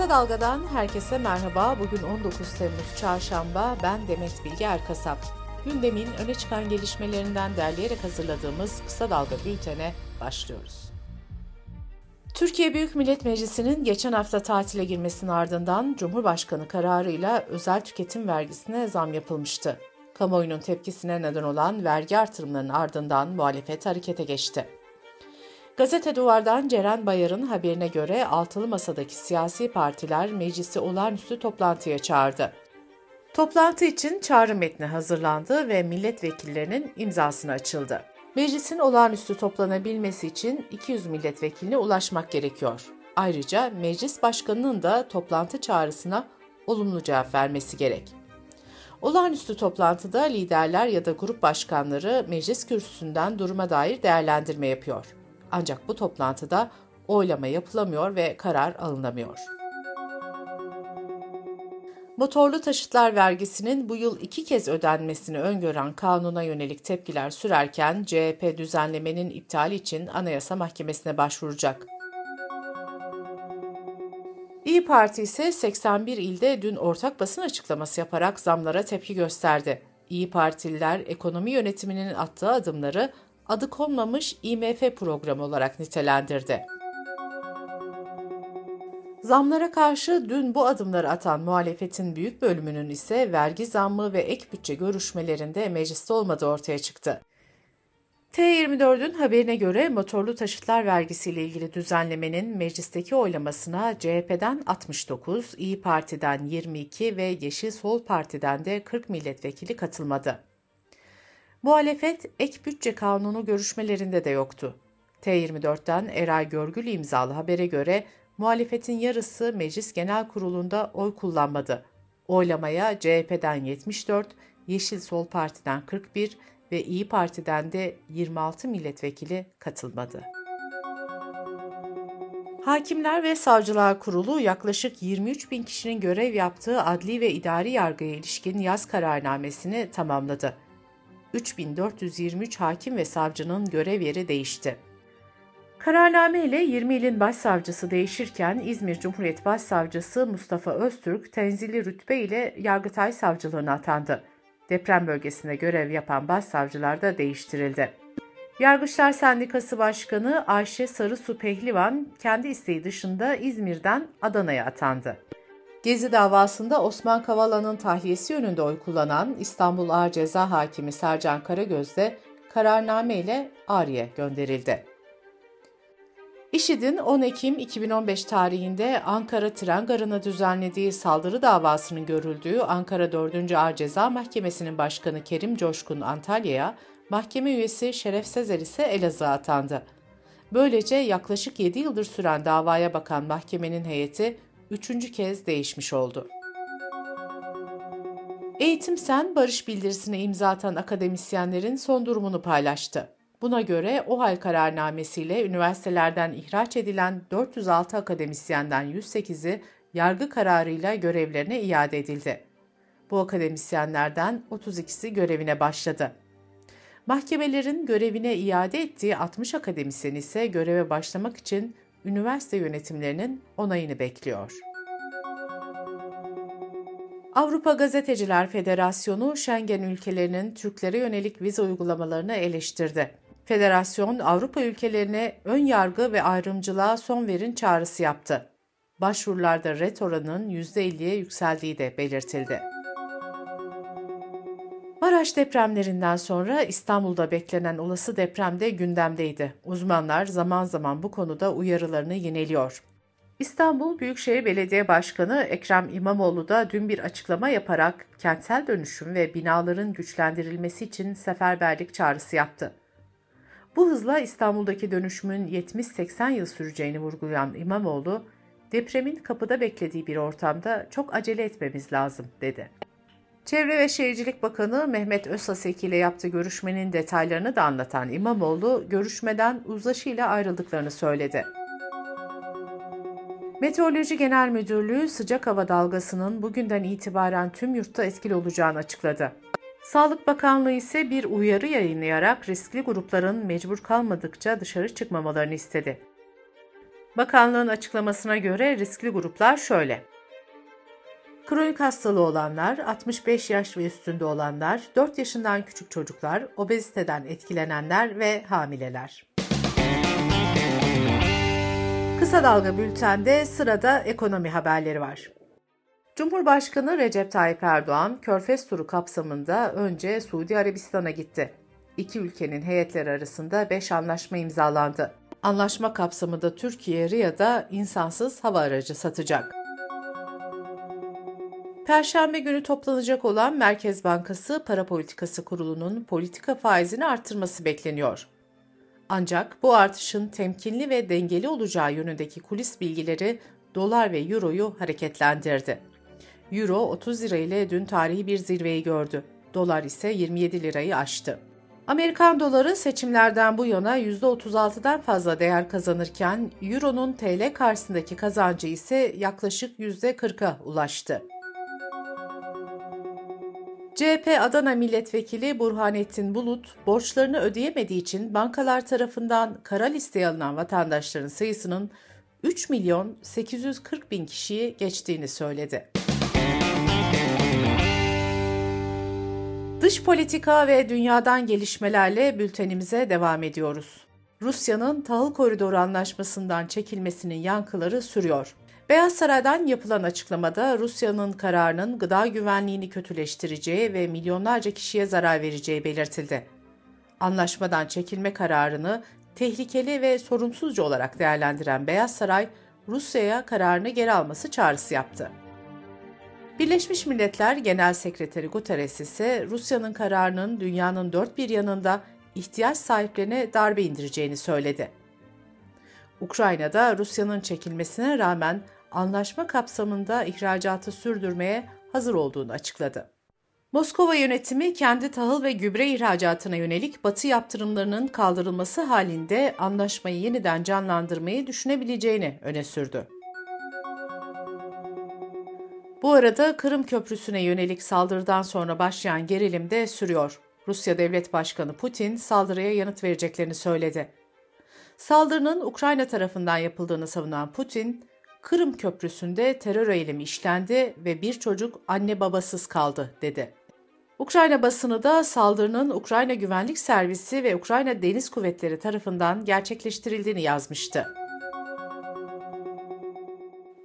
Kısa Dalga'dan herkese merhaba. Bugün 19 Temmuz Çarşamba. Ben Demet Bilge Erkasap. Gündemin öne çıkan gelişmelerinden derleyerek hazırladığımız Kısa Dalga bültene başlıyoruz. Türkiye Büyük Millet Meclisi'nin geçen hafta tatile girmesinin ardından Cumhurbaşkanı kararıyla özel tüketim vergisine zam yapılmıştı. Kamuoyunun tepkisine neden olan vergi artırımlarının ardından muhalefet harekete geçti. Gazete Duvar'dan Ceren Bayar'ın haberine göre altılı masadaki siyasi partiler meclisi olağanüstü toplantıya çağırdı. Toplantı için çağrı metni hazırlandı ve milletvekillerinin imzasına açıldı. Meclisin olağanüstü toplanabilmesi için 200 milletvekiline ulaşmak gerekiyor. Ayrıca meclis başkanının da toplantı çağrısına olumlu cevap vermesi gerek. Olağanüstü toplantıda liderler ya da grup başkanları meclis kürsüsünden duruma dair değerlendirme yapıyor. Ancak bu toplantıda oylama yapılamıyor ve karar alınamıyor. Motorlu taşıtlar vergisinin bu yıl iki kez ödenmesini öngören kanuna yönelik tepkiler sürerken CHP düzenlemenin iptali için Anayasa Mahkemesi'ne başvuracak. İyi Parti ise 81 ilde dün ortak basın açıklaması yaparak zamlara tepki gösterdi. İyi Partililer ekonomi yönetiminin attığı adımları adı konmamış IMF programı olarak nitelendirdi. Zamlara karşı dün bu adımları atan muhalefetin büyük bölümünün ise vergi zammı ve ek bütçe görüşmelerinde mecliste olmadığı ortaya çıktı. T24'ün haberine göre motorlu taşıtlar vergisiyle ilgili düzenlemenin meclisteki oylamasına CHP'den 69, İyi Parti'den 22 ve Yeşil Sol Parti'den de 40 milletvekili katılmadı. Muhalefet ek bütçe kanunu görüşmelerinde de yoktu. T24'ten Eray Görgül imzalı habere göre muhalefetin yarısı Meclis Genel Kurulu'nda oy kullanmadı. Oylamaya CHP'den 74, Yeşil Sol Parti'den 41 ve İyi Parti'den de 26 milletvekili katılmadı. Hakimler ve Savcılar Kurulu yaklaşık 23 bin kişinin görev yaptığı adli ve idari yargıya ilişkin yaz kararnamesini tamamladı. 3423 hakim ve savcının görev yeri değişti. Kararname ile 20 ilin başsavcısı değişirken İzmir Cumhuriyet Başsavcısı Mustafa Öztürk tenzili rütbe ile Yargıtay Savcılığına atandı. Deprem bölgesinde görev yapan başsavcılar da değiştirildi. Yargıçlar Sendikası Başkanı Ayşe Sarısu Pehlivan kendi isteği dışında İzmir'den Adana'ya atandı. Gezi davasında Osman Kavala'nın tahliyesi yönünde oy kullanan İstanbul Ağır Ceza Hakimi Sercan Karagöz de kararname ile Ağrı'ya gönderildi. İŞİD'in 10 Ekim 2015 tarihinde Ankara Tren Garı'na düzenlediği saldırı davasının görüldüğü Ankara 4. Ağır Ceza Mahkemesi'nin başkanı Kerim Coşkun Antalya'ya, mahkeme üyesi Şeref Sezer ise Elazığ'a atandı. Böylece yaklaşık 7 yıldır süren davaya bakan mahkemenin heyeti üçüncü kez değişmiş oldu. Eğitim Sen barış bildirisine imza atan akademisyenlerin son durumunu paylaştı. Buna göre OHAL kararnamesiyle üniversitelerden ihraç edilen 406 akademisyenden 108'i yargı kararıyla görevlerine iade edildi. Bu akademisyenlerden 32'si görevine başladı. Mahkemelerin görevine iade ettiği 60 akademisyen ise göreve başlamak için üniversite yönetimlerinin onayını bekliyor. Avrupa Gazeteciler Federasyonu Schengen ülkelerinin Türklere yönelik vize uygulamalarını eleştirdi. Federasyon Avrupa ülkelerine ön yargı ve ayrımcılığa son verin çağrısı yaptı. Başvurularda ret oranının %50'ye yükseldiği de belirtildi. Maraş depremlerinden sonra İstanbul'da beklenen olası deprem de gündemdeydi. Uzmanlar zaman zaman bu konuda uyarılarını yineliyor. İstanbul Büyükşehir Belediye Başkanı Ekrem İmamoğlu da dün bir açıklama yaparak kentsel dönüşüm ve binaların güçlendirilmesi için seferberlik çağrısı yaptı. Bu hızla İstanbul'daki dönüşümün 70-80 yıl süreceğini vurgulayan İmamoğlu, depremin kapıda beklediği bir ortamda çok acele etmemiz lazım dedi. Çevre ve Şehircilik Bakanı Mehmet Özsaseki ile yaptığı görüşmenin detaylarını da anlatan İmamoğlu, görüşmeden uzlaşıyla ayrıldıklarını söyledi. Meteoroloji Genel Müdürlüğü sıcak hava dalgasının bugünden itibaren tüm yurtta etkili olacağını açıkladı. Sağlık Bakanlığı ise bir uyarı yayınlayarak riskli grupların mecbur kalmadıkça dışarı çıkmamalarını istedi. Bakanlığın açıklamasına göre riskli gruplar şöyle. Kronik hastalığı olanlar, 65 yaş ve üstünde olanlar, 4 yaşından küçük çocuklar, obeziteden etkilenenler ve hamileler. Kısa Dalga Bülten'de sırada ekonomi haberleri var. Cumhurbaşkanı Recep Tayyip Erdoğan, Körfez turu kapsamında önce Suudi Arabistan'a gitti. İki ülkenin heyetleri arasında 5 anlaşma imzalandı. Anlaşma kapsamında Türkiye Riyad'a insansız hava aracı satacak. Perşembe günü toplanacak olan Merkez Bankası Para Politikası Kurulu'nun politika faizini arttırması bekleniyor. Ancak bu artışın temkinli ve dengeli olacağı yönündeki kulis bilgileri dolar ve euroyu hareketlendirdi. Euro 30 lira ile dün tarihi bir zirveyi gördü. Dolar ise 27 lirayı aştı. Amerikan doları seçimlerden bu yana %36'dan fazla değer kazanırken Euro'nun TL karşısındaki kazancı ise yaklaşık %40'a ulaştı. CHP Adana Milletvekili Burhanettin Bulut, borçlarını ödeyemediği için bankalar tarafından kara listeye alınan vatandaşların sayısının 3 milyon 840 bin kişiyi geçtiğini söyledi. Dış politika ve dünyadan gelişmelerle bültenimize devam ediyoruz. Rusya'nın tahıl koridoru anlaşmasından çekilmesinin yankıları sürüyor. Beyaz Saray'dan yapılan açıklamada Rusya'nın kararının gıda güvenliğini kötüleştireceği ve milyonlarca kişiye zarar vereceği belirtildi. Anlaşmadan çekilme kararını tehlikeli ve sorumsuzca olarak değerlendiren Beyaz Saray, Rusya'ya kararını geri alması çağrısı yaptı. Birleşmiş Milletler Genel Sekreteri Guterres ise Rusya'nın kararının dünyanın dört bir yanında ihtiyaç sahiplerine darbe indireceğini söyledi. Ukrayna'da Rusya'nın çekilmesine rağmen anlaşma kapsamında ihracatı sürdürmeye hazır olduğunu açıkladı. Moskova yönetimi kendi tahıl ve gübre ihracatına yönelik batı yaptırımlarının kaldırılması halinde anlaşmayı yeniden canlandırmayı düşünebileceğini öne sürdü. Bu arada Kırım Köprüsü'ne yönelik saldırıdan sonra başlayan gerilim de sürüyor. Rusya Devlet Başkanı Putin saldırıya yanıt vereceklerini söyledi. Saldırının Ukrayna tarafından yapıldığını savunan Putin, Kırım Köprüsü'nde terör eylemi işlendi ve bir çocuk anne babasız kaldı dedi. Ukrayna basını da saldırının Ukrayna Güvenlik Servisi ve Ukrayna Deniz Kuvvetleri tarafından gerçekleştirildiğini yazmıştı.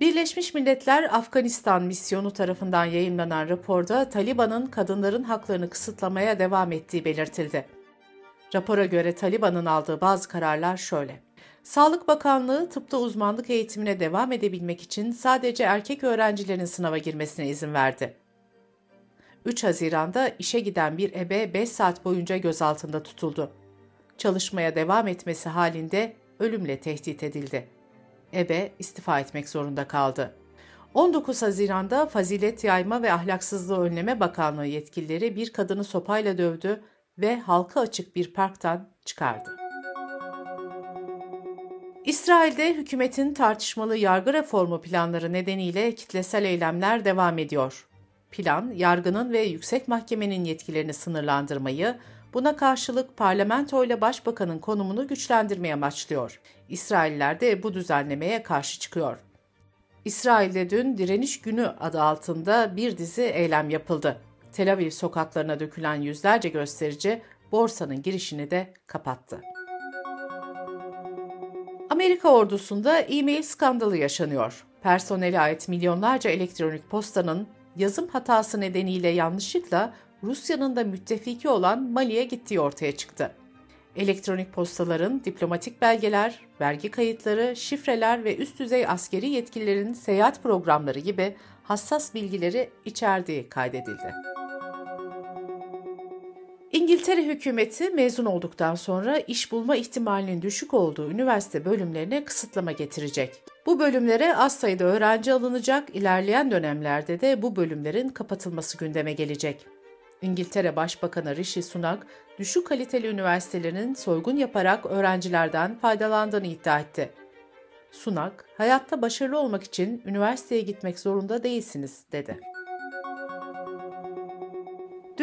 Birleşmiş Milletler Afganistan misyonu tarafından yayınlanan raporda Taliban'ın kadınların haklarını kısıtlamaya devam ettiği belirtildi. Rapora göre Taliban'ın aldığı bazı kararlar şöyle. Sağlık Bakanlığı tıpta uzmanlık eğitimine devam edebilmek için sadece erkek öğrencilerin sınava girmesine izin verdi. 3 Haziran'da işe giden bir ebe 5 saat boyunca gözaltında tutuldu. Çalışmaya devam etmesi halinde ölümle tehdit edildi. Ebe istifa etmek zorunda kaldı. 19 Haziran'da Fazilet Yayma ve Ahlaksızlığı Önleme Bakanlığı yetkilileri bir kadını sopayla dövdü ve halka açık bir parktan çıkardı. İsrail'de hükümetin tartışmalı yargı reformu planları nedeniyle kitlesel eylemler devam ediyor. Plan, yargının ve yüksek mahkemenin yetkilerini sınırlandırmayı, buna karşılık parlamento ile başbakanın konumunu güçlendirmeye amaçlıyor. İsrailler de bu düzenlemeye karşı çıkıyor. İsrail'de dün Direniş Günü adı altında bir dizi eylem yapıldı. Tel Aviv sokaklarına dökülen yüzlerce gösterici borsanın girişini de kapattı. Amerika ordusunda e-mail skandalı yaşanıyor. Personele ait milyonlarca elektronik postanın yazım hatası nedeniyle yanlışlıkla Rusya'nın da müttefiki olan Mali'ye gittiği ortaya çıktı. Elektronik postaların diplomatik belgeler, vergi kayıtları, şifreler ve üst düzey askeri yetkililerin seyahat programları gibi hassas bilgileri içerdiği kaydedildi. İngiltere hükümeti mezun olduktan sonra iş bulma ihtimalinin düşük olduğu üniversite bölümlerine kısıtlama getirecek. Bu bölümlere az sayıda öğrenci alınacak, ilerleyen dönemlerde de bu bölümlerin kapatılması gündeme gelecek. İngiltere Başbakanı Rishi Sunak, düşük kaliteli üniversitelerinin soygun yaparak öğrencilerden faydalandığını iddia etti. Sunak, hayatta başarılı olmak için üniversiteye gitmek zorunda değilsiniz, dedi.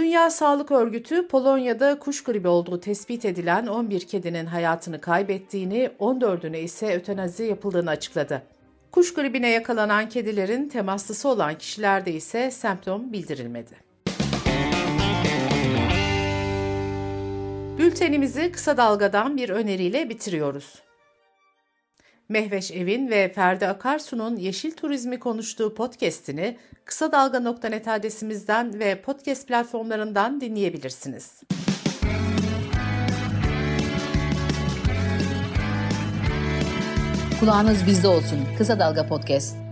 Dünya Sağlık Örgütü Polonya'da kuş gribi olduğu tespit edilen 11 kedinin hayatını kaybettiğini, 14'üne ise ötenazi yapıldığını açıkladı. Kuş gribine yakalanan kedilerin temaslısı olan kişilerde ise semptom bildirilmedi. Bültenimizi kısa dalgadan bir öneriyle bitiriyoruz. Mehveş Evin ve Ferdi Akarsu'nun Yeşil Turizmi konuştuğu podcast'ini kısa dalga.net adresimizden ve podcast platformlarından dinleyebilirsiniz. Kulağınız bizde olsun. Kısa Dalga Podcast.